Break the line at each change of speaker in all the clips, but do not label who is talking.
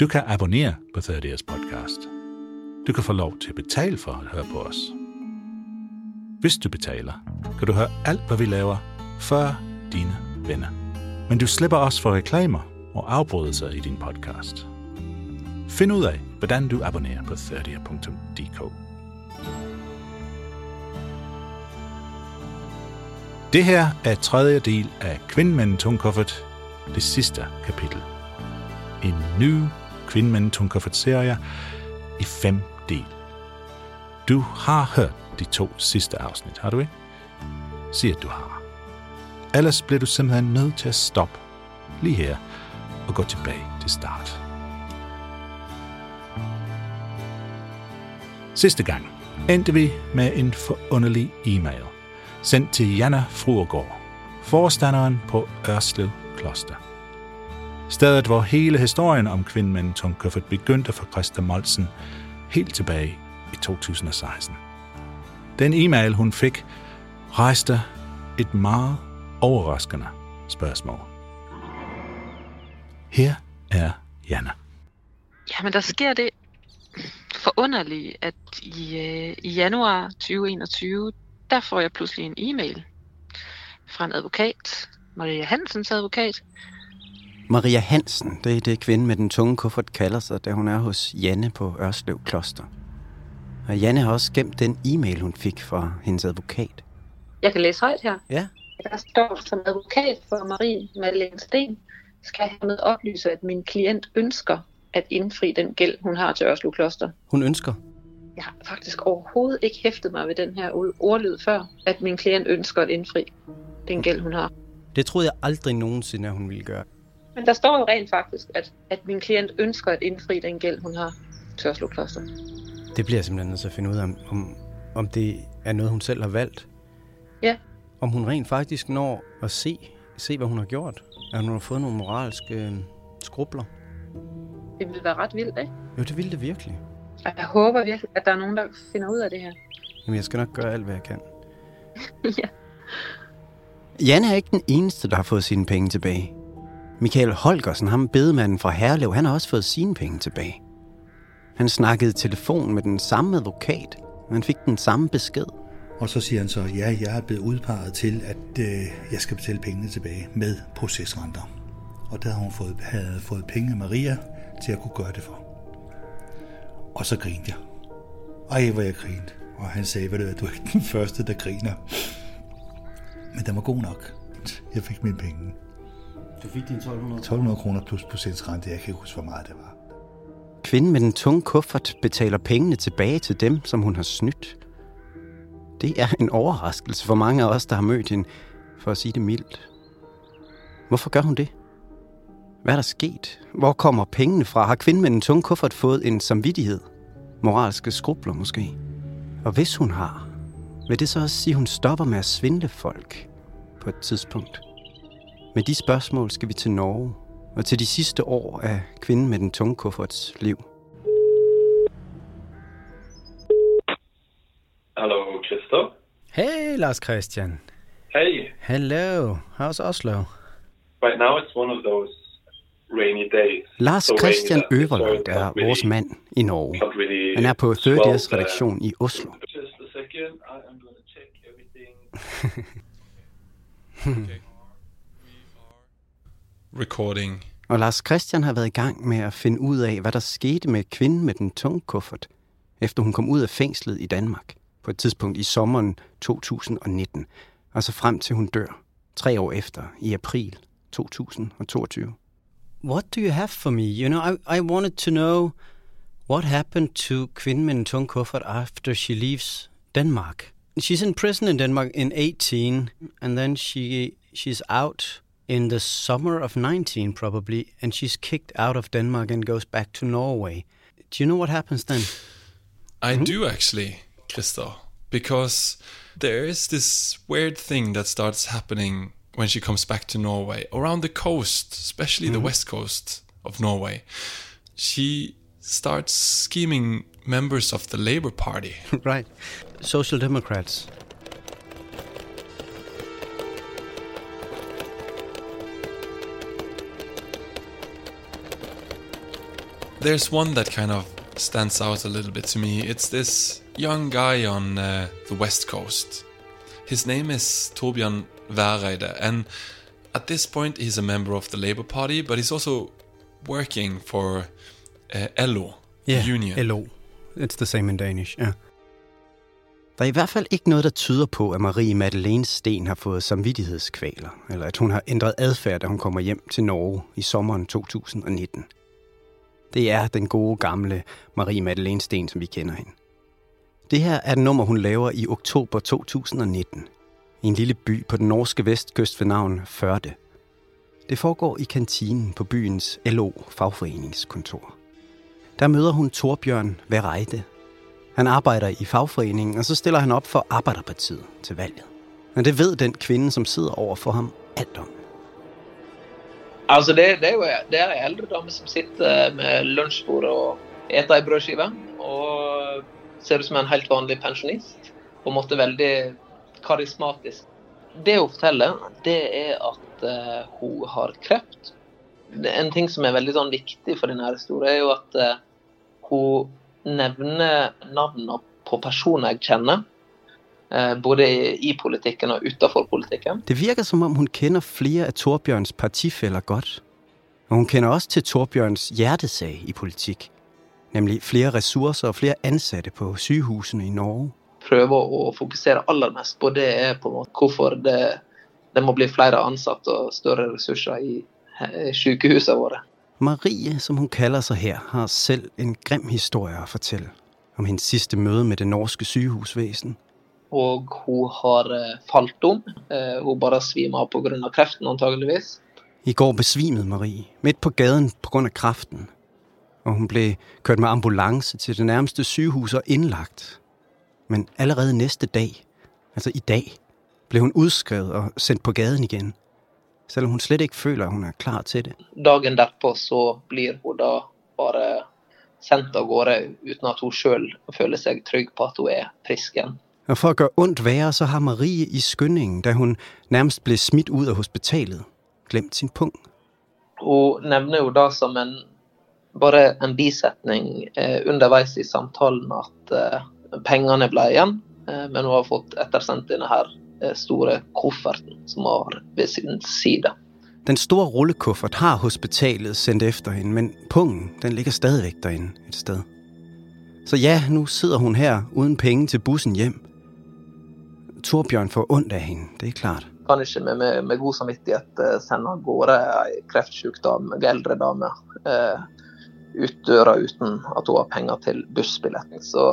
Du kan abonnere på Third Ears podcast. Du kan få lov til at betale for at høre på os. Hvis du betaler, kan du høre alt, hvad vi laver, før dine venner. Men du slipper også for reklamer og afbrydelser i din podcast. Find ud af, hvordan du abonnerer på 30.dk. Det her er tredje del af Kvinden med en tung kuffert, det sidste kapitel. En ny Kvinden med en tung i fem del. Du har hørt de to sidste afsnit, har du ikke? Sig, at du har. Ellers bliver du simpelthen nødt til at stoppe lige her og gå tilbage til start. Sidste gang endte vi med en forunderlig e-mail, sendt til Janna Fruergaard, forstanderen på Ørslev Kloster. Stedet, hvor hele historien om kvinden med en tung kuffert begyndte for Christa Molsen helt tilbage i 2016. Den e-mail, hun fik, rejste et meget overraskende spørgsmål. Her er Janna.
Jamen, der sker det forunderlige, at i, øh, i januar 2021, der får jeg pludselig en e-mail fra en advokat, Maria Hansens advokat.
Maria Hansen, det er det kvinde med den tunge kuffert kalder sig, da hun er hos Janne på Ørslev Kloster. Og Janne har også gemt den e-mail, hun fik fra hendes advokat.
Jeg kan læse højt her.
Ja,
Der står som advokat for Marie Madeleine Sten, skal jeg hermed oplyse, at min klient ønsker at indfri den gæld, hun har til Ørslev Kloster.
hun ønsker.
Jeg har faktisk overhovedet ikke hæftet mig ved den her ord- ordlyd før, at min klient ønsker at indfri den gæld, hun har.
Det troede jeg aldrig nogensinde, at hun ville gøre.
Men der står jo rent faktisk, at, at min klient ønsker at indfri den gæld, hun har til Ørslev Kloster.
Det bliver jeg simpelthen nødt til at finde ud af, om, om, om det er noget, hun selv har valgt.
Ja,
Om hun rent faktisk når at se, se hvad hun har gjort. At hun har fået nogle moralske øh, skrubler.
det ville være ret vildt, ikke?
Jo, det ville det virkelig.
Og jeg håber virkelig, at der er nogen, der finder ud af det her.
Jamen, jeg skal nok gøre alt, hvad jeg kan.
ja.
Jan er ikke den eneste, der har fået sine penge tilbage. Michael Holgersen, ham bedemanden fra Herlev, han har også fået sine penge tilbage. Han snakkede telefon med den samme advokat, og han fik den samme besked.
Og så siger han så, ja, jeg er blevet udpeget til, at øh, jeg skal betale pengene tilbage med procesrenter. Og der havde hun fået, havde fået penge af Maria til at kunne gøre det for. Og så grinte jeg. Ej, hvor jeg grinte. Og han sagde, ved du du er ikke den første, der griner. Men den var god nok. Jeg fik mine penge.
Du fik din 1200
1200 kroner plus procentsrente. Jeg kan ikke huske, hvor meget det var.
Kvinden med den tunge kuffert betaler pengene tilbage til dem, som hun har snydt. Det er en overraskelse for mange af os, der har mødt hende, for at sige det mildt. Hvorfor gør hun det? Hvad er der sket? Hvor kommer pengene fra? Har kvinden med den tunge kuffert fået en samvittighed? Moralske skrubler måske? Og hvis hun har, vil det så også sige, at hun stopper med at svindle folk på et tidspunkt? Med de spørgsmål skal vi til Norge, og til de sidste år af kvinden med den tunge kufferts liv.
Hello, Christoph.
Hey, Lars Christian.
Hey.
Hello. How's Oslo?
Right now it's one of those rainy days.
Lars
So
Christian Øverland er
really
vores mand i Norge.
Really
Han er på Third
well,
Years
uh,
redaktion i Oslo.
Just a second. I am going to check everything.
Recording.
Og Lars Christian har været i gang med at finde ud af, hvad der skete med kvinden med den tunge kuffert, efter hun kom ud af fængslet i Danmark på et tidspunkt i sommeren 2019, og så frem til hun dør, tre år efter, i april 2022. What do you have for me? You know, I, I wanted to know what happened to kvinden med den tunge kuffert after she leaves Denmark. She's in prison in Denmark in 18, and then she she's out in the summer of 19 probably, and she's kicked out of Denmark and goes back to Norway. Do you know what happens then?
I hmm? do actually, Christa, because there is this weird thing that starts happening when she comes back to Norway, around the coast, especially the hmm. west coast of Norway. She starts scheming members of the Labour Party.
right. Social Democrats.
There's one that kind of stands out a little bit to me. It's this young guy on uh, the west coast. His name is Torbjörn Væreide, and at this point he's a member of the Labour Party, but he's also working for uh, LO, union.
LO. It's the same in Danish, ja. Der er i hvert fald ikke noget, der tyder på, at Marie Madeleine Sten har fået samvittighedskvaler, eller at hun har ændret adfærd, da hun kommer hjem til Norge i sommeren 2019. Det er den gode gamle Marie Madeleine Sten, som vi kender hende. Det her er et nummer, hun laver i oktober 2019 i en lille by på den norske vestkyst ved navn Førde. Det foregår i kantinen på byens LO-fagforeningskontor. Der møder hun Torbjørn Vereide. Han arbejder i fagforeningen, og så stiller han op for Arbejderpartiet til valget. Men det ved den kvinde, som sidder over for ham, alt om.
Altså, det, det er jo det er eldre dame som sitter eh, med lunsjbordet og eter ei brødskive. Og ser ut som en helt vanlig pensjonist. På en måte veldig karismatisk. Det hun forteller, det er at uh, hun har kreft. En ting som er veldig sånn viktig for denne historien, er jo at uh, hun nevner navnene på personer jeg kjenner eh, både i, i politikken og utenfor politikken.
Det virker som om, hun kender flere af Torbjørns partifælder godt. Og hun kender også til Torbjørns hjertesag i politik. Nemlig flere ressourcer og flere ansatte på sygehusene i Norge.
prøver å fokusere aller mest på, det er på en måte hvorfor det, det må bli flere ansatte og større ressurser i eh, sykehusene våre.
Marie, som hun kalder sig her, har selv en grim historie at fortælle om hendes sidste møde med det norske sygehusvæsen.
Og hun har eh, falt om. Eh, Hun bare svimer av pga. kreften, antageligvis.
I går besvimede Marie midt på gaden på grund af kraften, og hun blev kørt med ambulance til det nærmeste sygehus og indlagt. Men allerede næste dag, altså i dag, blev hun udskrevet og sendt på gaden igen, selvom hun slet ikke føler, at hun er klar til det.
Dagen derpå så blir hun da bare sendt av gårde uten at hun sjøl føler seg trygg på at hun er frisk igjen.
Og for at gøre ondt værre, så har Marie i skyndingen, da hun nærmest blev smidt ud af hospitalet, glemt sin pung.
Hun nevner jo da som en bare en bisetning eh, underveis i samtalen at eh, pengene ble igjen, eh, men hun har fått ettersendt denne her eh, store kofferten som hun har ved sin side.
Den store rullekuffert har hospitalet sendt efter hende, men pungen, den ligger stadigvæk derinde et sted. Så ja, nu sidder hun her uden penge til bussen hjem. Torbjørn får ondt af hende, det er klart.
Kan ikke med, med, med god samvittighet eh, sende av gårde ei kreftsyk dame, ei eldre dame eh, ut døra uten at hun har penger til bussbilletten. Så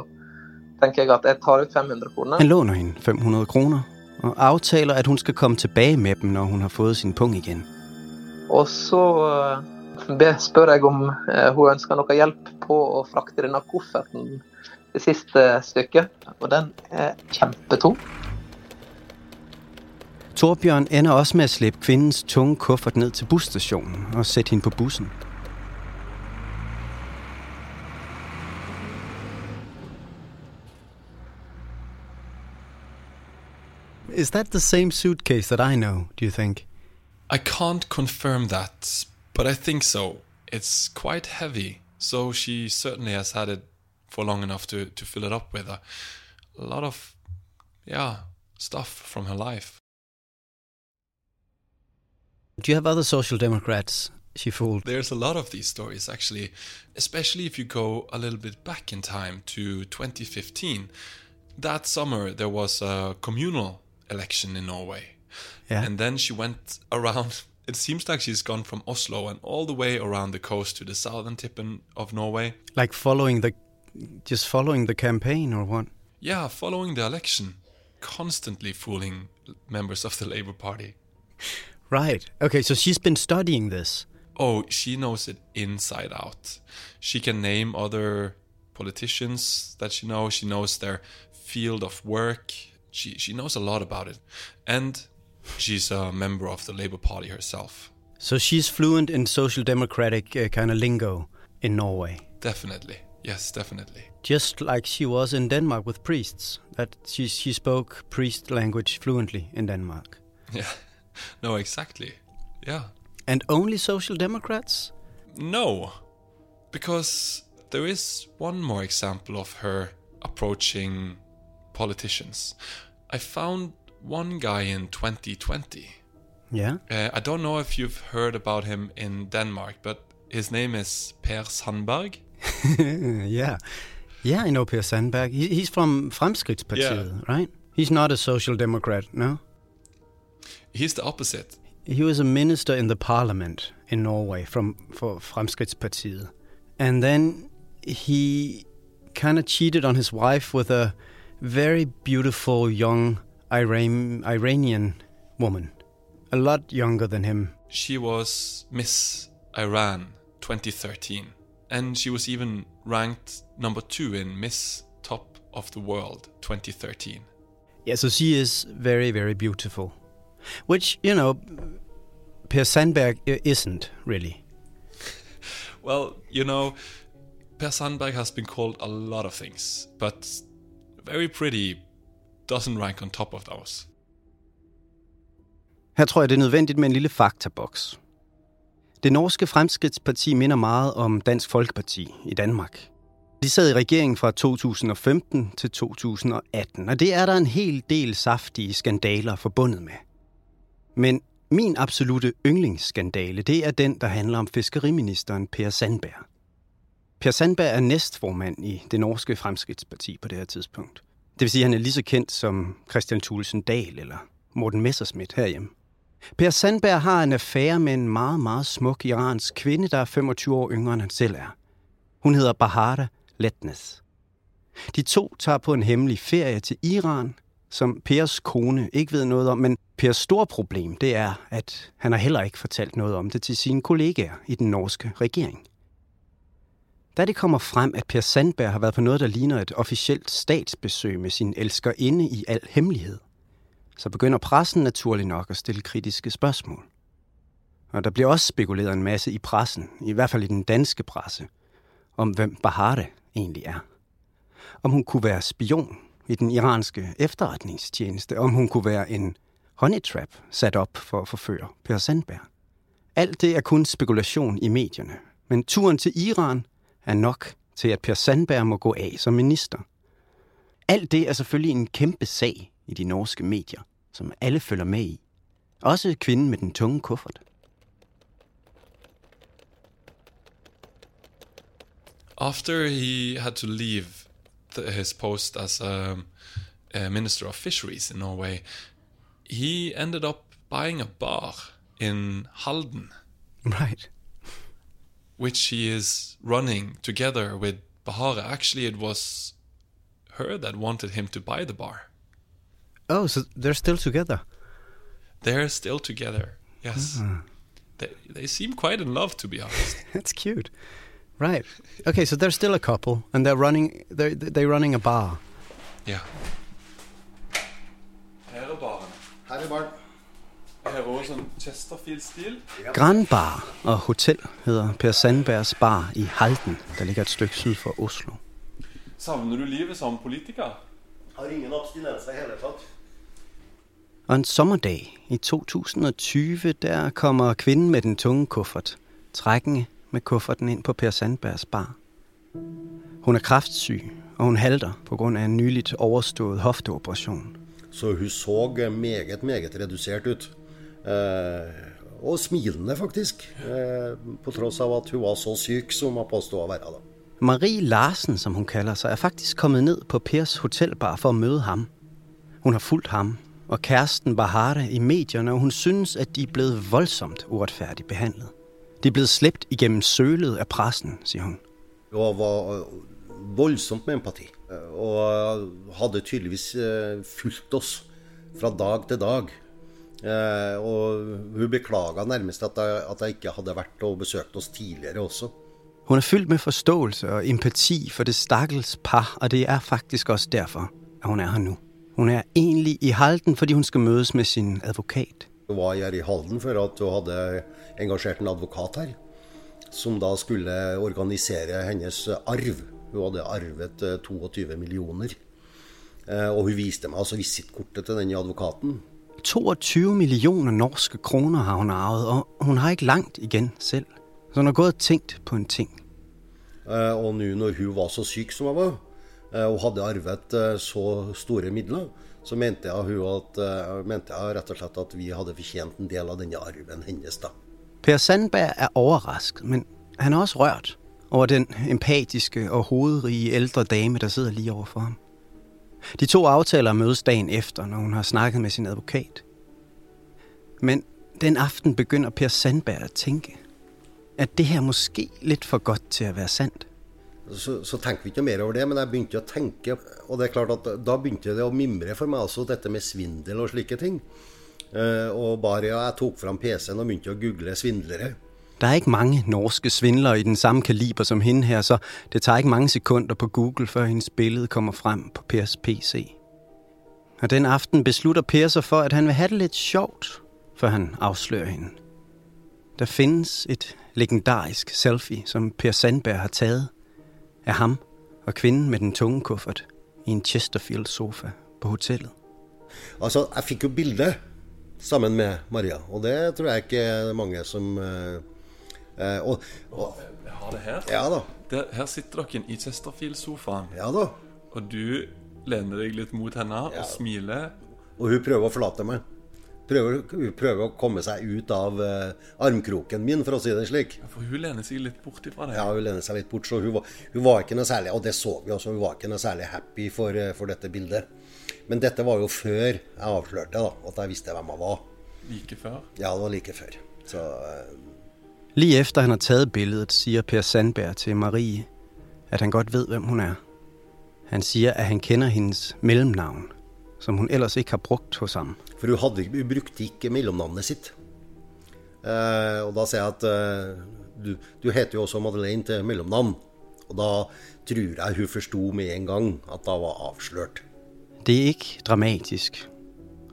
tenker jeg at jeg tar ut 500 kroner.
Han låner hende 500 kroner og aftaler, at hun skal komme tilbage med dem, når hun har fået sin pung igen.
Og så eh, be- spør jeg om eh, hun ønsker noe hjelp på å frakte denne kofferten det siste stykket. Og den er kjempetung.
Torbjørn ender også med at slæbe kvindens tunge kuffert ned til busstationen og sætte hende på bussen. Is that the same suitcase that I know, do you think?
I can't confirm that, but I think so. It's quite heavy. So she certainly has had it for long enough to, to fill it up with a, a lot of, yeah, stuff from her life.
Do you have other social democrats she fooled?
There's a lot of these stories, actually, especially if you go a little bit back in time to 2015. That summer, there was a communal election in Norway.
Yeah.
And then she went around. It seems like she's gone from Oslo and all the way around the coast to the southern tip in- of Norway.
Like following the, just following the campaign or what?
Yeah, following the election, constantly fooling members of the Labour Party.
Right. Okay, so she's been studying this.
Oh, she knows it inside out. She can name other politicians that she knows. She knows their field of work. She she knows a lot about it, and she's a member of the Labour Party herself.
So she's fluent in social democratic uh, kind of lingo in Norway.
Definitely, yes, definitely.
Just like she was in Denmark with priests. That she she spoke priest language fluently in Denmark.
Yeah, no, exactly. Yeah,
And only social democrats?
no, because there is one more example of her approaching politicians. I found one guy in 2020.
Yeah.
Uh, I don't know if you've heard about him in Denmark, but his name is Per Sandberg.
yeah. Yeah, I know Per Sandberg. He, he's from Fremskridtspartiet, right? He's not a social democrat, no?
He's the opposite.
He was a minister in the parliament in Norway from for Fremskridtspartiet. And then he kind of cheated on his wife with a very beautiful young Iran, Iranian woman, a lot younger than him.
She was Miss Iran 2013, and she was even ranked number two in Miss Top of the World 2013.
Yeah, so she is very, very beautiful. Which, you know, Per Sandberg i- isn't really.
Well, you know, Per Sandberg has been called a lot of things, but very pretty doesn't rank on top of those.
Her tror jeg, det er nødvendigt med en lille faktaboks. Det norske Fremskridtsparti minder meget om Dansk Folkeparti i Danmark. De sad i regeringen fra 2015 til 2018, og det er der en hel del saftige skandaler forbundet med. Men min absolute yndlingsskandale, det er den, der handler om fiskeriministeren Per Sandberg. Per Sandberg er næstformand i det norske Fremskridtsparti på det her tidspunkt. Det vil sige, at han er lige så kendt som Christian Thulesen Dahl eller Morten Messerschmidt herhjemme. Per Sandberg har en affære med en meget, meget smuk iransk kvinde, der er 25 år yngre end han selv er. Hun hedder Bahara Letnes. De to tager på en hemmelig ferie til Iran, som Pers kone ikke ved noget om, men Pers store problem, det er, at han har heller ikke fortalt noget om det til sine kollegaer i den norske regering. Da det kommer frem, at Per Sandberg har været på noget, der ligner et officielt statsbesøg med sin elskerinde i al hemmelighed, så begynder pressen naturlig nok at stille kritiske spørgsmål. Og der bliver også spekuleret en masse i pressen, i hvert fald i den danske presse, om hvem Bahare egentlig er. Om hun kunne være spion i den iranske efterretningstjeneste, om hun kunne være en honey trap sat op for at forføre Per Sandberg. Alt det er kun spekulation i medierne, men turen til Iran er nok til, at Per Sandberg må gå af som minister. Alt det er selvfølgelig en kæmpe sag i de norske medier, som alle følger med i. Også kvinden med den tunge kuffert.
After he had to leave his post as a, a minister of fisheries in Norway, he ended up buying a bar in Halden,
Right.
which he is running together with Bahara. Actually, it was her that wanted him to buy the bar.
Oh, so they're still together.
They're still together. Yes. Ah. They, they seem quite in love, to be honest.
That's cute. Right. Okay, so they're still a couple, and they're running. They're they're running a bar.
Ja. Her er baren.
Her er barn.
Her er også en Chesterfield-stil.
Grand Bar og Hotel hedder Per Sandbergs bar i Halden, der ligger et stykke syd for Oslo.
Savner du livet som politiker?
Har ingen abstinenser i hele tatt.
Og en sommerdag i 2020, der kommer kvinden med den tunge kuffert, trækkende med kufferten ind på Per Sandbergs bar. Hun er kraftsyg, og hun halter på grund af en nyligt overstået hofteoperation.
Så hun så meget, meget redusert ut. Eh, og smilende, faktisk. Eh, på trods av at hun var så syk som hun påstod at være. Da.
Marie Larsen, som hun kalder sig, er faktisk kommet ned på Pers hotelbar for at møde ham. Hun har fulgt ham og kæresten Bahare i medierne, og hun synes, at de er blevet voldsomt uretfærdigt behandlet. De er blevet slæbt igennem sølet af pressen, siger hun.
Det var øh, voldsomt med empati, øh, og øh, havde tydeligvis fulgt os fra dag til dag. Og hun beklager nærmest at jeg, at jeg ikke havde været og besøgt os tidligere også.
Hun er fyldt med forståelse og empati for det stakkels par, og det er faktisk også derfor, at hun er her nu. Hun er egentlig i Halden, fordi hun skal mødes med sin advokat.
Var her i Halden for at hun havde engageret en advokat her, som da skulle organisere hendes arv. Hun havde arvet 22 øh, millioner. Øh, og hun viste mig altså visitkortet til den advokaten.
22 millioner norske kroner har hun arvet, og hun har ikke langt igen selv. Så hun har gået og tænkt på en ting.
Øh, og nu når hun var så syg som hun var, Eh, og hadde arvet eh, så store midler, så mente jeg, hun at, eh, mente jeg rett og slett at vi hadde fortjent en del av denne arven hennes. da.
Per Sandberg er overrasket, men han er også rørt over den empatiske og hovedrige ældre dame, der sidder lige overfor ham. De to aftaler mødes dagen efter, når hun har snakket med sin advokat. Men den aften begynder Per Sandberg at tænke, at det her måske lidt for godt til at være sandt
så, så tenker vi ikke mer over det. Men jeg begynte å tenke, og det er klart at da begynte det å mimre for meg også dette med svindel og slike ting. Uh, og bare ja, jeg tok fram PC-en og begynte å google svindlere.
Der er ikke mange norske svindlere i den samme kaliber som hende her, så det tager ikke mange sekunder på Google, før hendes billede kommer frem på Pers PC. Og den aften beslutter Per sig for, at han vil have det lidt sjovt, før han afslører hende. Der findes et legendarisk selfie, som Per Sandberg har taget, af ham og kvinden med den tunge kuffert i en Chesterfield-sofa på hotellet.
Altså, jeg fik jo bilde sammen med Maria, og det tror jeg ikke mange som... Uh,
og, og, jeg har det her.
Ja da.
Der, her sitter dere i Chesterfield-sofaen.
Ja da.
Og du lener deg litt mot henne ja. og smiler.
Og hun prøver å forlate meg prøver, prøver, å komme seg ut av uh, armkroken min, for å si det slik.
Ja, for hun lener seg litt bort ifra deg?
Ja, hun lener seg litt bort. Så hun var, hun var, ikke noe særlig Og det så vi også, hun var ikke noe særlig happy for, uh, for dette bildet. Men dette var jo før jeg avslørte da, at jeg visste hvem jeg var.
Like før?
Ja, det var like før. Så, uh...
Lige efter han har taget billedet, siger Per Sandberg til Marie, at han godt ved, hvem hun er. Han siger, at han kender hendes mellemnavn, som hun ellers ikke har brugt hos ham.
For hun, hadde, hun brukte ikke mellomnavnet sitt. Eh, og da sier jeg at eh, du, du, heter jo også Madeleine til mellomnavn. Og da tror jeg hun forsto med en gang at det var avslørt.
Det er ikke dramatisk.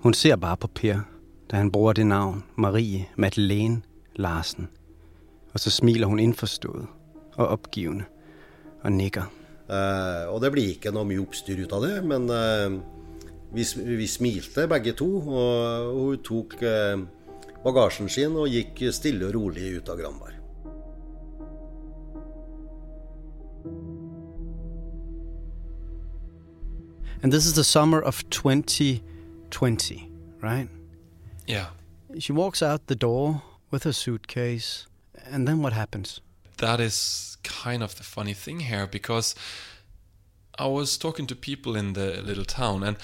Hun ser bare på Per, da han bruger det navn, Marie Madeleine Larsen. Og så smiler hun indforstået og opgivende og nikker.
Eh, og det blir ikke noe mye oppstyr ut av det, men eh, vi, vi smilte begge to, og hun tok eh, bagasjen sin og gikk stille og rolig ut av Granberg.
And this is the summer of 2020, right?
Yeah.
She walks out the door with her suitcase, and then what happens?
That is kind of the funny thing here because I was talking to people in the little town, and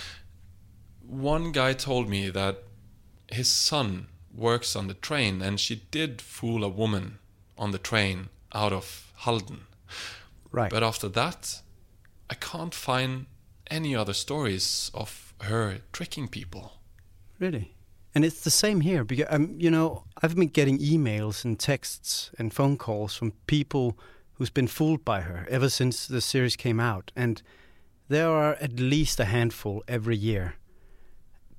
one guy told me that his son works on the train and she did fool a woman on the train out of Halden.
Right.
But after that, I can't find any other stories of her tricking people.
Really? And it's the same here because um, you know I've been getting emails and texts and phone calls from people who's been fooled by her ever since the series came out, and there are at least a handful every year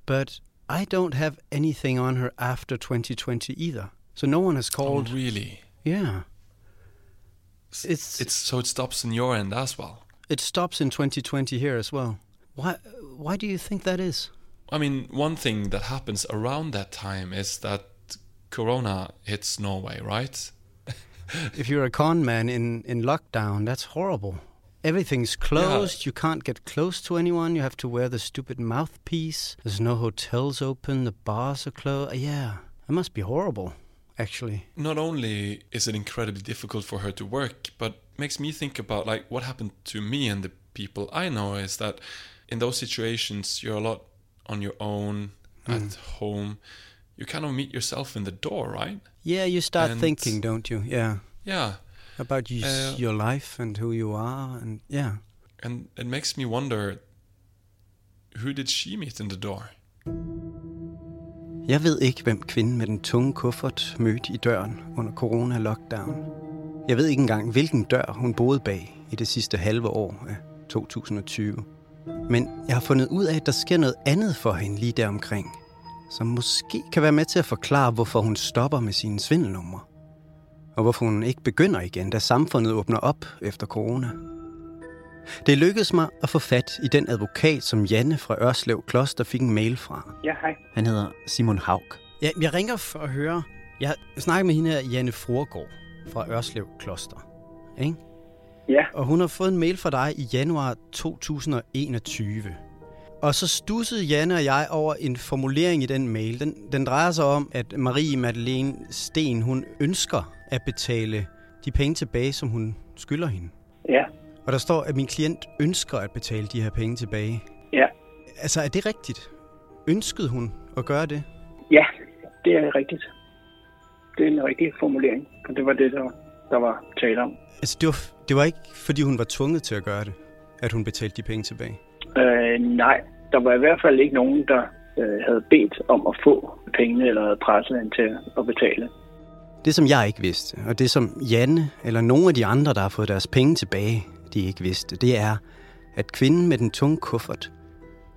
but I don't have anything on her after 2020 either. So no one has oh, called.
Oh, really?
Yeah.
It's it's so it stops in your end as well.
It stops in 2020 here as well. Why why do you think that is?
I mean, one thing that happens around that time is that corona hits Norway, right?
if you're a con man in, in lockdown, that's horrible. Everything's closed. You can't get close to anyone. You have to wear the stupid mouthpiece. There's no hotels open. The bars are closed. Uh, yeah, it must be horrible, actually.
Not only is it incredibly difficult for her to work, but makes me think about like what happened to me and the people I know is that in those situations you're a lot on your own hmm. at home. You kind of meet yourself in the door, right?
Yeah, you start
And-
thinking, don't you? Yeah,
Yeah.
About you,
Uh,
your life and who you are, and yeah.
And it makes me wonder who did she meet in the door?
Jeg ved ikke, hvem kvinden med den tunge kuffert mødte i døren under corona-lockdown. Jeg ved ikke engang, hvilken dør hun boede bag i det sidste halve år af 2020. Men jeg har fundet ud af, at der sker noget andet for hende lige der omkring, som måske kan være med til at forklare, hvorfor hun stopper med sine svindelnumre. Og hvorfor hun ikke begynder igen, da samfundet åbner op efter corona. Det lykkedes mig at få fat i den advokat, som Janne fra Ørslev Kloster fik en mail fra.
Ja, hej.
Han hedder Simon Haug. Ja, jeg ringer for at høre... Jeg snakker med hende her, Janne Fruergaard fra Ørslev Kloster. Ikke?
Ja.
Og hun har fået en mail fra dig i januar 2021. Og så stussede Janne og jeg over en formulering i den mail. Den, den drejer sig om, at Marie Madeleine Sten, hun ønsker at betale de penge tilbage, som hun skylder hende.
Ja.
Og der står, at min klient ønsker at betale de her penge tilbage.
Ja.
Altså, er det rigtigt? Ønskede hun at gøre det?
Ja, det er rigtigt. Det er en rigtig formulering, og det var det, der, der var tale om.
Altså, det var, det var ikke, fordi hun var tvunget til at gøre det, at hun betalte de penge tilbage.
Øh, nej, der var i hvert fald ikke nogen, der øh, havde bedt om at få pengene eller havde presset hende til at betale.
Det, som jeg ikke vidste, og det, som Janne eller nogle af de andre, der har fået deres penge tilbage, de ikke vidste, det er, at kvinden med den tunge kuffert,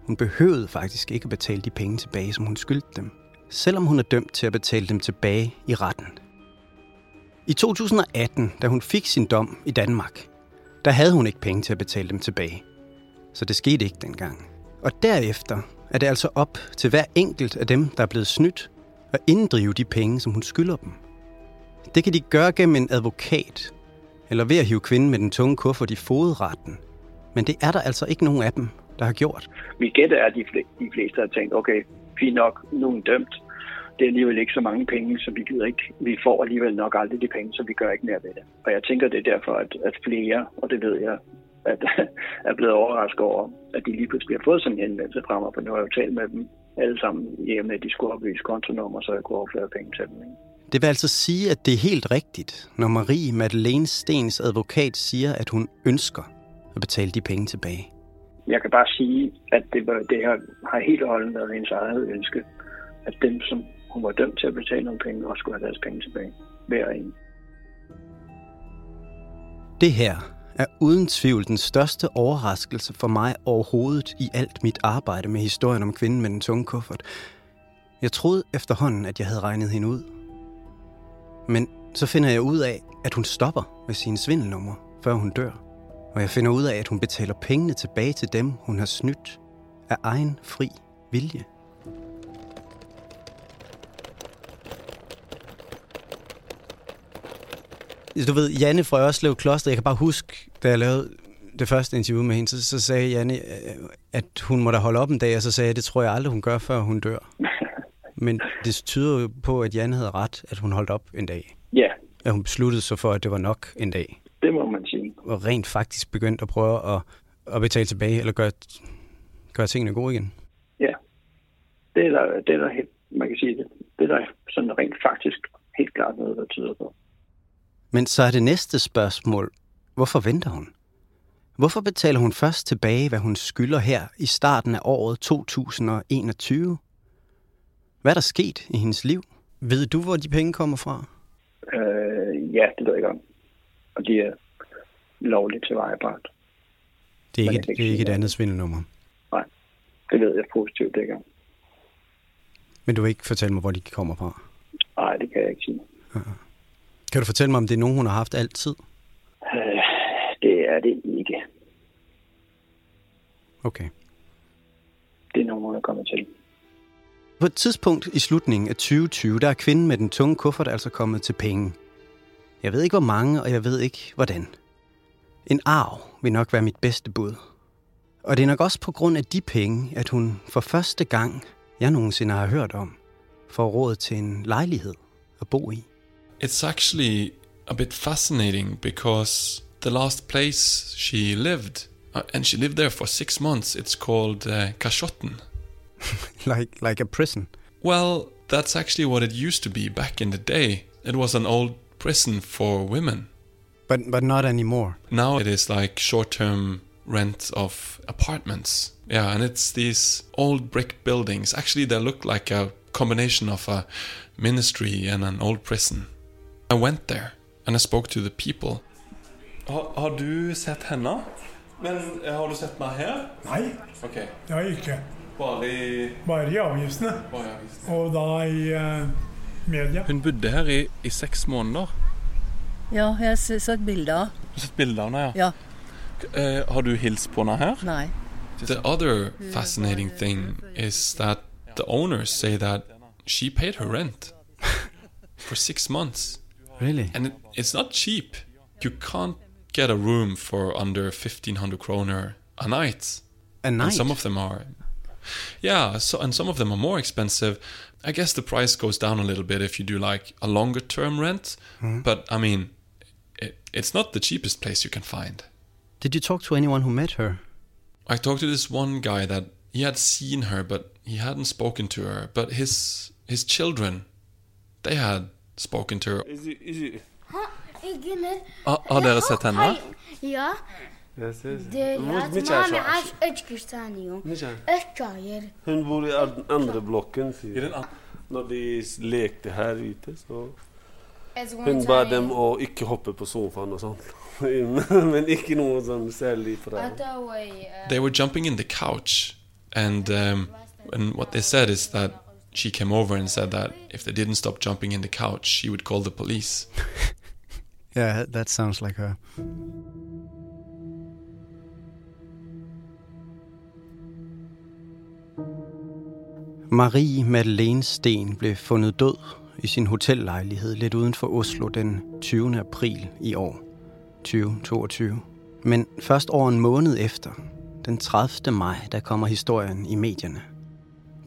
hun behøvede faktisk ikke at betale de penge tilbage, som hun skyldte dem, selvom hun er dømt til at betale dem tilbage i retten. I 2018, da hun fik sin dom i Danmark, der havde hun ikke penge til at betale dem tilbage. Så det skete ikke dengang. Og derefter er det altså op til hver enkelt af dem, der er blevet snydt, at inddrive de penge, som hun skylder dem. Det kan de gøre gennem en advokat, eller ved at hive kvinden med den tunge kuffert i fodretten. Men det er der altså ikke nogen af dem, der har gjort.
Vi gætter, at de, fl- de fleste har tænkt, okay, fint nok, nu er dømt. Det er alligevel ikke så mange penge, så vi gider ikke. Vi får alligevel nok aldrig de penge, så vi gør ikke mere ved det. Og jeg tænker, det er derfor, at, at flere, og det ved jeg, at, er blevet overrasket over, at de lige pludselig har fået sådan en henvendelse fra mig, for nu har jeg jo talt med dem alle sammen hjemme, at de skulle oplyse kontonummer, så jeg kunne overføre penge til dem. Ikke?
Det vil altså sige, at det er helt rigtigt, når Marie Madeleine Stens advokat siger, at hun ønsker at betale de penge tilbage.
Jeg kan bare sige, at det, var, det her har helt og holdent været hendes eget ønske, at dem, som hun var dømt til at betale nogle penge, også skulle have deres penge tilbage. Hver en.
Det her er uden tvivl den største overraskelse for mig overhovedet i alt mit arbejde med historien om kvinden med den tunge kuffert. Jeg troede efterhånden, at jeg havde regnet hende ud. Men så finder jeg ud af, at hun stopper med sine svindelnumre, før hun dør. Og jeg finder ud af, at hun betaler pengene tilbage til dem, hun har snydt af egen fri vilje. Du ved, Janne fra Ørslev Kloster, jeg kan bare huske, da jeg lavede det første interview med hende, så, så sagde Janne, øh, at hun må da holde op en dag, og så sagde jeg, det tror jeg aldrig, hun gør, før hun dør. Men det tyder jo på, at Janne havde ret, at hun holdt op en dag.
Ja,
At hun besluttede sig for, at det var nok en dag.
det må man sige.
Og rent faktisk begyndte at prøve at, at betale tilbage, eller gøre, gøre tingene gode igen.
Ja, det er der, det er der helt, man kan sige det. Det er der sådan rent faktisk helt klart noget, der tyder på.
Men så er det næste spørgsmål, hvorfor venter hun? Hvorfor betaler hun først tilbage, hvad hun skylder her i starten af året 2021? Hvad er der sket i hendes liv? Ved du, hvor de penge kommer fra?
Øh, ja, det ved jeg ikke om. Og de er lovligt tilvejebragt.
Det er ikke, det er ikke et andet svindelnummer.
Nej, det ved jeg positivt ikke om.
Men du vil ikke fortælle mig, hvor de kommer fra.
Nej, det kan jeg ikke sige.
Kan du fortælle mig, om det er nogen, hun har haft altid?
Øh, det er det ikke.
Okay.
Det er nogen, hun er kommet til.
På et tidspunkt i slutningen af 2020, der er kvinden med den tunge kuffert altså kommet til penge. Jeg ved ikke, hvor mange, og jeg ved ikke, hvordan. En arv vil nok være mit bedste bud. Og det er nok også på grund af de penge, at hun for første gang, jeg nogensinde har hørt om, får råd til en lejlighed at bo i.
It's actually a bit fascinating because the last place she lived, uh, and she lived there for six months, it's called uh, Kashotten.
like, like a prison.
Well, that's actually what it used to be back in the day. It was an old prison for women.
But, but not anymore.
Now it is like short term rent of apartments. Yeah, and it's these old brick buildings. Actually, they look like a combination of a ministry and an old prison. I went there and I spoke to the people.
Har, har du sett henne? Men eh, har du sett meg her?
Nei,
Ok.
det har jeg ikke.
Bare i
Bare i avisene.
Bare i avisen.
Og da i eh, media.
Hun bodde her i, i seks måneder.
Ja, jeg har se- sett bilder.
Du har sett bilder av henne, ja?
Ja.
Uh,
Eh, har du hilst på henne her?
Nei.
The other fascinating thing is that the owners say that she paid her rent for six months.
Really?
And it, it's not cheap. You can't get a room for under 1500 kroner a night.
A
And
night?
some of them are. Yeah, so and some of them are more expensive. I guess the price goes down a little bit if you do like a longer term rent,
Mhm.
but I mean it, it's not the cheapest place you can find.
Did you talk to anyone who met her?
I talked to this one guy that he had seen her, but he hadn't spoken to her. But his his children, they had spoken to her.
Har, har dere sett henne?
Ja, det
Hvor mye
at man
så-
er økestanion. Økkager.
Hun bor i an- andre blokken, sier. Når de lekte her ute, så Hun ba dem å ikke hoppe på sofaen og sånn. Men ikke noe sånn særlig fra
They were jumping in the couch, and um, and what they said is that she came over and said that if they didn't stop jumping in the couch, she would call the police.
Yeah, that sounds like her. Marie Madeleine Sten blev fundet død i sin hotellejlighed lidt uden for Oslo den 20. april i år, 2022. Men først over en måned efter, den 30. maj, der kommer historien i medierne.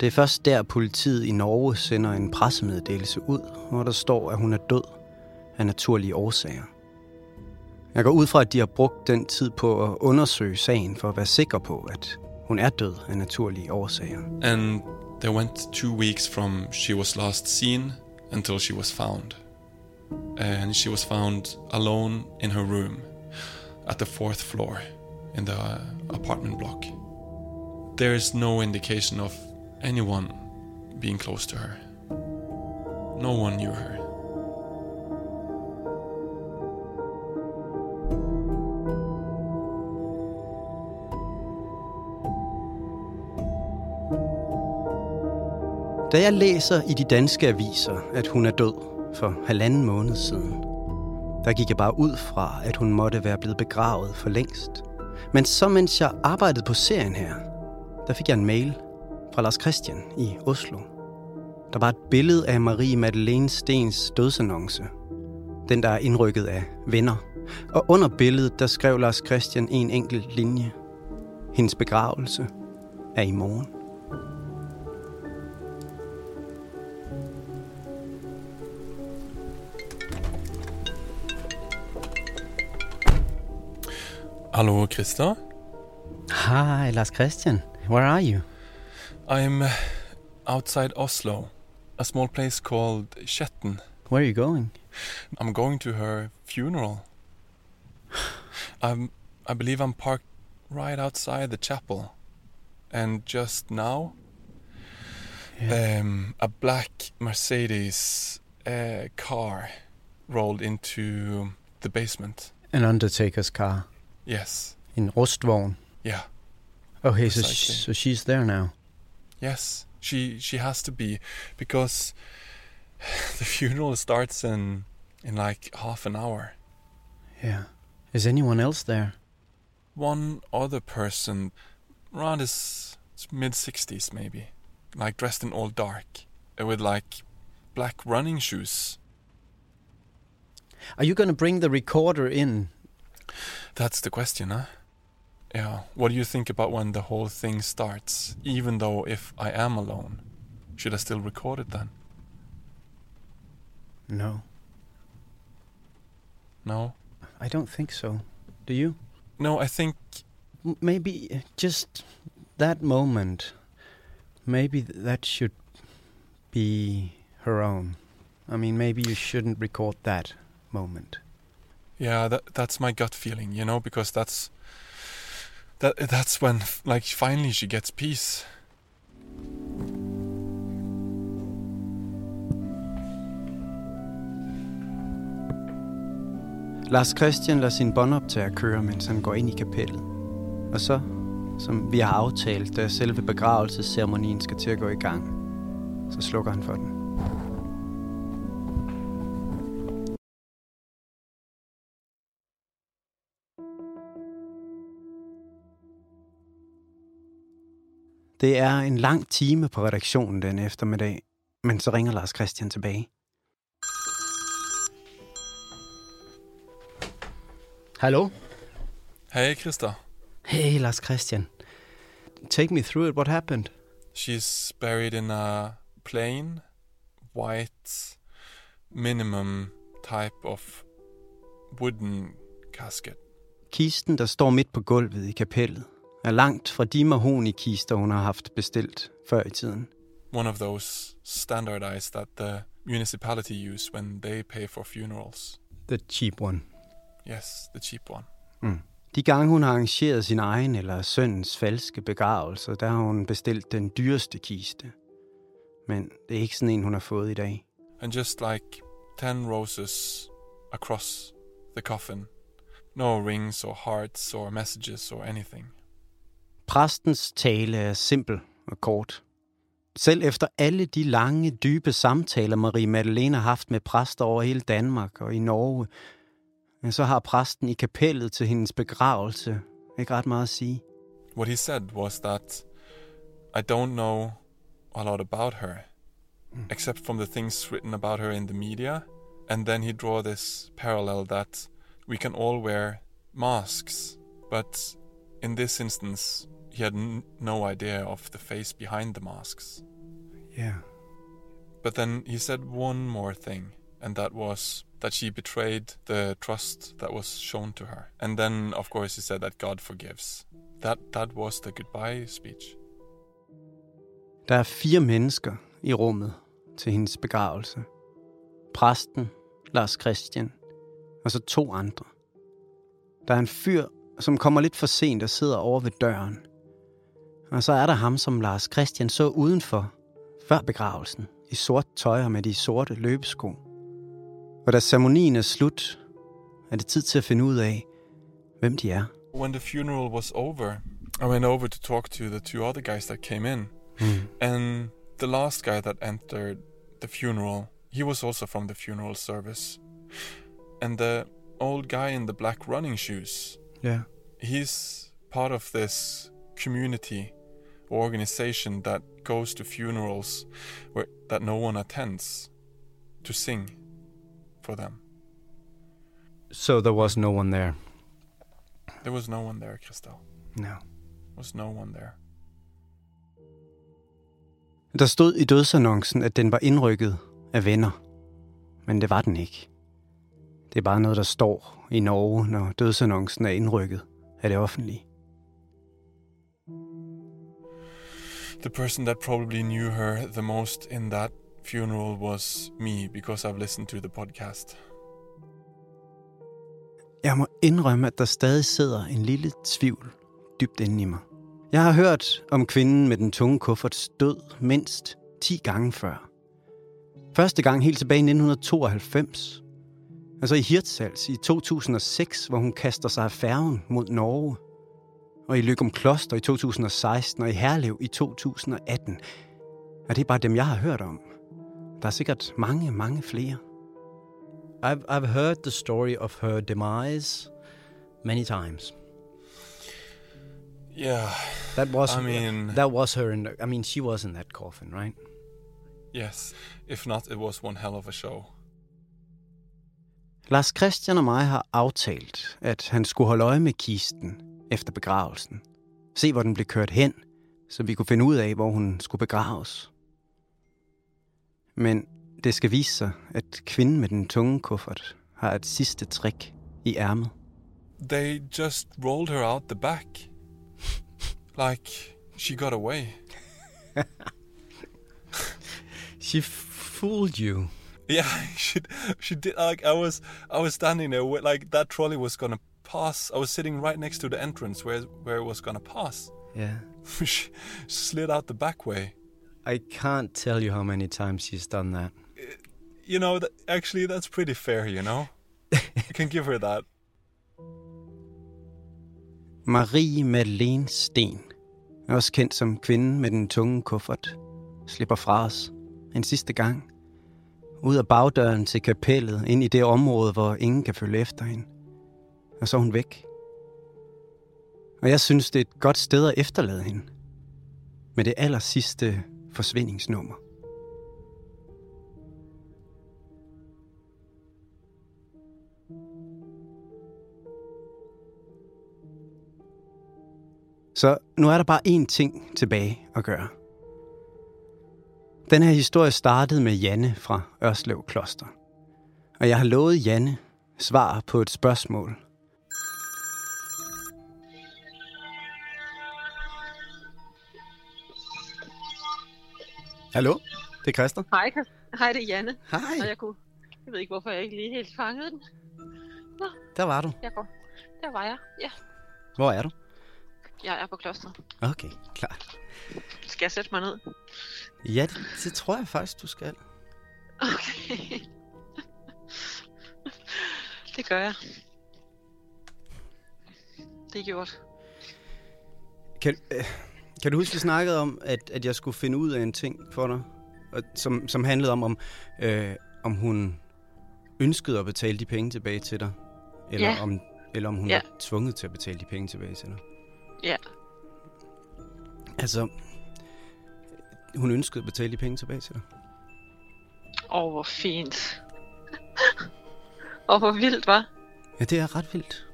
Det er først der, politiet i Norge sender en pressemeddelelse ud, hvor der står, at hun er død af naturlige årsager. Jeg går ud fra, at de har brugt den tid på at undersøge sagen for at være sikker på, at hun er død af naturlige årsager.
And they went two weeks from she was last seen until she was found. And she was found alone in her room at the fourth floor in the apartment block. There is no indication of anyone being close to her. No one knew her.
Da jeg læser i de danske aviser, at hun er død for halvanden måned siden, der gik jeg bare ud fra, at hun måtte være blevet begravet for længst. Men så mens jeg arbejdede på serien her, der fik jeg en mail fra Lars Christian i Oslo. Der var et billede af Marie Madeleine Stens dødsannonce. Den, der er indrykket af venner. Og under billedet, der skrev Lars Christian en enkelt linje. Hendes begravelse er i morgen.
Hallo, Christer.
Hi, Lars Christian. Where are you?
I'm uh, outside Oslo, a small place called Skjetten.
Where are you going?
I'm going to her funeral. I'm, I believe I'm parked right outside the chapel. And just now, um, a black Mercedes uh, car rolled into the basement.
An undertaker's car.
Yes.
In Rustvogn.
Yeah.
Okay, so,
Precisely.
sh- so she's there now.
Yes, she she has to be because the funeral starts in in like half an hour.
Yeah. Is anyone else there?
One other person, around his mid sixties maybe, like dressed in all dark, uh, with like black running shoes.
Are you going to bring the recorder in?
That's the question, huh? Yeah. What do you think about when the whole thing starts? Even though if I am alone, should I still record it then?
No.
No?
I don't think so. Do you?
No, I think.
M- Maybe uh, just that moment. Maybe th- that should be her own. I mean, maybe you shouldn't record that moment.
Yeah, that that's my gut feeling, you know, because that's that that's when like finally she gets peace.
Lars Christian lader sin båndoptager køre, mens han går ind i kapellet. Og så, som vi har aftalt, da selve begravelsesceremonien skal til at gå i gang, så slukker han for den. Det er en lang time på redaktionen den eftermiddag, men så ringer Lars Christian tilbage. Hallo?
Hey, Krista.
Hey, Lars Christian. Take me through it. What happened?
She's buried in a plain, white, minimum type of wooden casket.
Kisten, der står midt på gulvet i kapellet, er langt fra de mahoni-kister, hun har haft bestilt før i tiden.
One of those standardized that the municipality use when they pay for funerals.
The cheap one.
Yes, the cheap one.
Mm. De gange hun har arrangeret sin egen eller søns falske begravelse, der har hun bestilt den dyreste kiste. Men det er ikke sådan en, hun har fået i dag.
And just like ten roses across the coffin. No rings or hearts or messages or anything.
Præstens tale er simpel og kort. Selv efter alle de lange, dybe samtaler, Marie Madeleine har haft med præster over hele Danmark og i Norge, så har præsten i kapellet til hendes begravelse ikke ret meget at sige.
What he said was that I don't know a lot about her, except from the things written about her in the media. And then he draw this parallel that we can all wear masks, but in this instance, he had n- no idea of the face behind the masks.
Yeah.
But then he said one more thing, and that was that she betrayed the trust that was shown to her. And then, of course, he said that God forgives. That that was the goodbye speech.
Der er fire mennesker i rummet til hendes begravelse. Præsten, Lars Christian, og så to andre. Der er en fyr, som kommer lidt for sent og sidder over ved døren. Og så er der ham, som Lars Christian så udenfor, før begravelsen, i sort tøj og med de sorte løbesko. Og da ceremonien er slut, er det tid til at finde ud af, hvem de er.
When the funeral was over, I went over to talk to the two other guys that came in.
Mm.
And the last guy that entered the funeral, he was also from the funeral service. And the old guy in the black running shoes,
Yeah.
he's part of this community organization that goes to funerals where that no one attends to sing for them.
So there was no one there.
There was no one there, Christel.
No.
There was no one there.
Der stod i dødsannoncen, at den var indrykket af venner. Men det var den ikke. Det er bare noget, der står i Norge, når dødsannoncen er indrykket af det offentlige.
The person that probably knew her the most in that funeral was me because I've listened to the podcast.
Jeg må indrømme, at der stadig sidder en lille tvivl dybt inde i mig. Jeg har hørt om kvinden med den tunge kufferts død mindst 10 gange før. Første gang helt tilbage i 1992. Altså i Hirtshals i 2006, hvor hun kaster sig af færgen mod Norge. Og i Lykum Kloster i 2016 og i Herlev i 2018. Og det er bare dem, jeg har hørt om. Der er sikkert mange, mange flere.
I've I've heard the story of her demise many times.
Yeah.
That was
I mean-
that was her in the, I mean she was in that coffin, right?
Yes. If not, it was one hell of a show.
Lars Christian og mig har aftalt, at han skulle holde øje med kisten efter begravelsen. Se, hvor den blev kørt hen, så vi kunne finde ud af, hvor hun skulle begraves. Men det skal vise sig, at kvinden med den tunge kuffert har et sidste trick i ærmet.
They just rolled her out the back. like she got away.
She fooled you.
Yeah, she she did. Like I was I was standing there like that trolley was gonna pass. I was sitting right next to the entrance where where it was gonna pass.
Yeah.
she slid out the back way.
I can't tell you how many times she's done that.
You know, that, actually, that's pretty fair. You know, I can give her that.
Marie Madeleine Sten, også kendt som kvinden med den tunge kuffert, slipper fra os en sidste gang. Ud af bagdøren til kapellet, ind i det område, hvor ingen kan følge efter hende. Og så er hun væk. Og jeg synes, det er et godt sted at efterlade hende. Med det aller sidste forsvindingsnummer. Så nu er der bare én ting tilbage at gøre. Den her historie startede med Janne fra Ørslev Kloster. Og jeg har lovet Janne svar på et spørgsmål. Hallo, det er Christer.
Hej, hej det er Janne.
Hej.
Og jeg, kunne, jeg ved ikke, hvorfor jeg ikke lige helt fangede den. Nå,
Der var du.
jeg går. Der var jeg, ja.
Hvor er du?
Jeg er på klosteret.
Okay, klar.
Skal jeg sætte mig ned?
Ja, det, det tror jeg faktisk, du skal.
Okay. det gør jeg. Det er gjort.
Kan, øh, kan du huske, vi snakkede om, at, at jeg skulle finde ud af en ting for dig, og, som, som handlede om, om, øh, om hun ønskede at betale de penge tilbage til dig, eller,
Ja.
om, eller om hun
Ja.
var tvunget til at betale de penge tilbage til dig.
Ja.
Altså, hun ønskede at betale de penge tilbage til dig.
Åh, oh, hvor fint. Og hvor vildt, var.
Ja, det er ret vildt.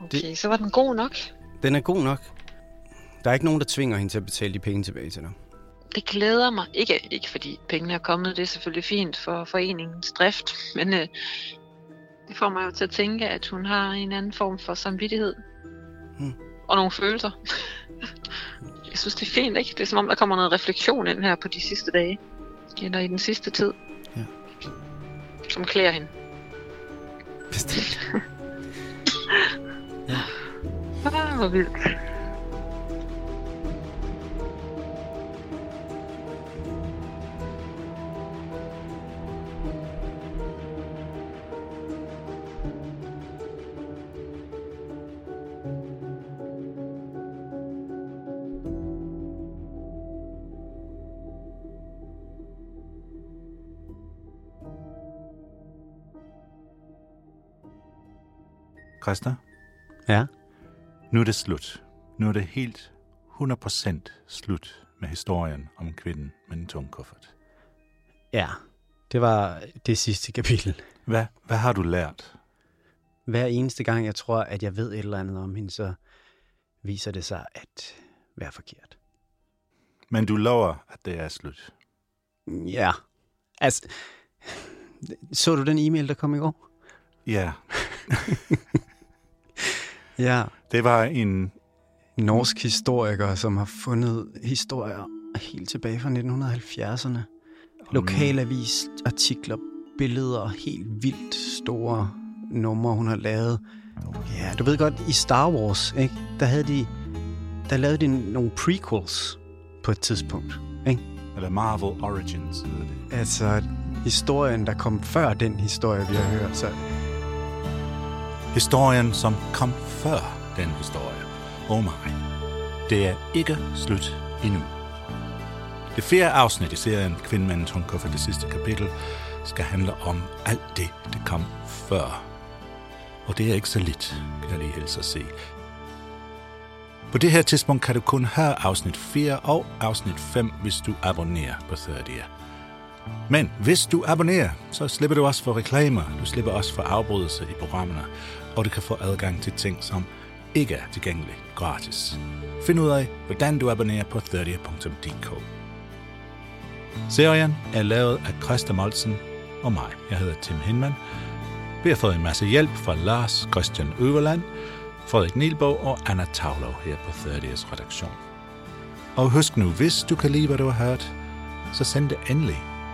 Okay, det... så var den god nok.
Den er god nok. Der er ikke nogen, der tvinger hende til at betale de penge tilbage til dig.
Det glæder mig. Ikke, ikke fordi pengene er kommet, det er selvfølgelig fint for foreningens drift, men øh, det får mig jo til at tænke, at hun har en anden form for samvittighed.
Hmm.
Og nogle følelser. Jeg synes, det er fint, ikke? Det er som om, der kommer noget refleksion ind her på de sidste dage. Eller i den sidste tid.
Ja.
Som klæder hende.
Bestemt.
ja. Ah, hvor vildt.
Christa?
Ja?
Nu er det slut. Nu er det helt 100% slut med historien om kvinden med den tunge kuffert.
Ja, det var det sidste kapitel.
Hvad, hvad har du lært?
Hver eneste gang, jeg tror, at jeg ved et eller andet om hende, så viser det sig at være forkert.
Men du lover, at det er slut.
Ja. Altså, så du den e-mail, der kom i går?
Ja.
Ja.
Det var en...
Norsk historiker, som har fundet historier helt tilbage fra 1970'erne. Lokalavis, artikler, billeder, helt vildt store numre, hun har lavet. Ja, du ved godt, i Star Wars, ikke? Der havde de... Der lavede de nogle prequels på et tidspunkt, ikke?
Eller Marvel Origins hedder det.
Altså, historien, der kom før den historie, vi har hørt, så
Historien, som kom før den historie. Oh my. Det er ikke slut endnu. Det fjerde afsnit i serien Kvindmanden Tunker for det sidste kapitel skal handle om alt det, det kom før. Og det er ikke så lidt, kan jeg lige helst at se. På det her tidspunkt kan du kun høre afsnit 4 og afsnit 5, hvis du abonnerer på 30. Men hvis du abonnerer, så slipper du også for reklamer, du slipper også for afbrydelse i programmerne, og du kan få adgang til ting, som ikke er tilgængelige gratis. Find ud af, hvordan du abonnerer på 30.dk. Serien er lavet af Christa Molsen og mig. Jeg hedder Tim Hinman. Vi har fået en masse hjælp fra Lars Christian Øverland, Frederik Nielborg og Anna Tavlov her på 30's redaktion. Og husk nu, hvis du kan lide, hvad du har hørt, så send det endelig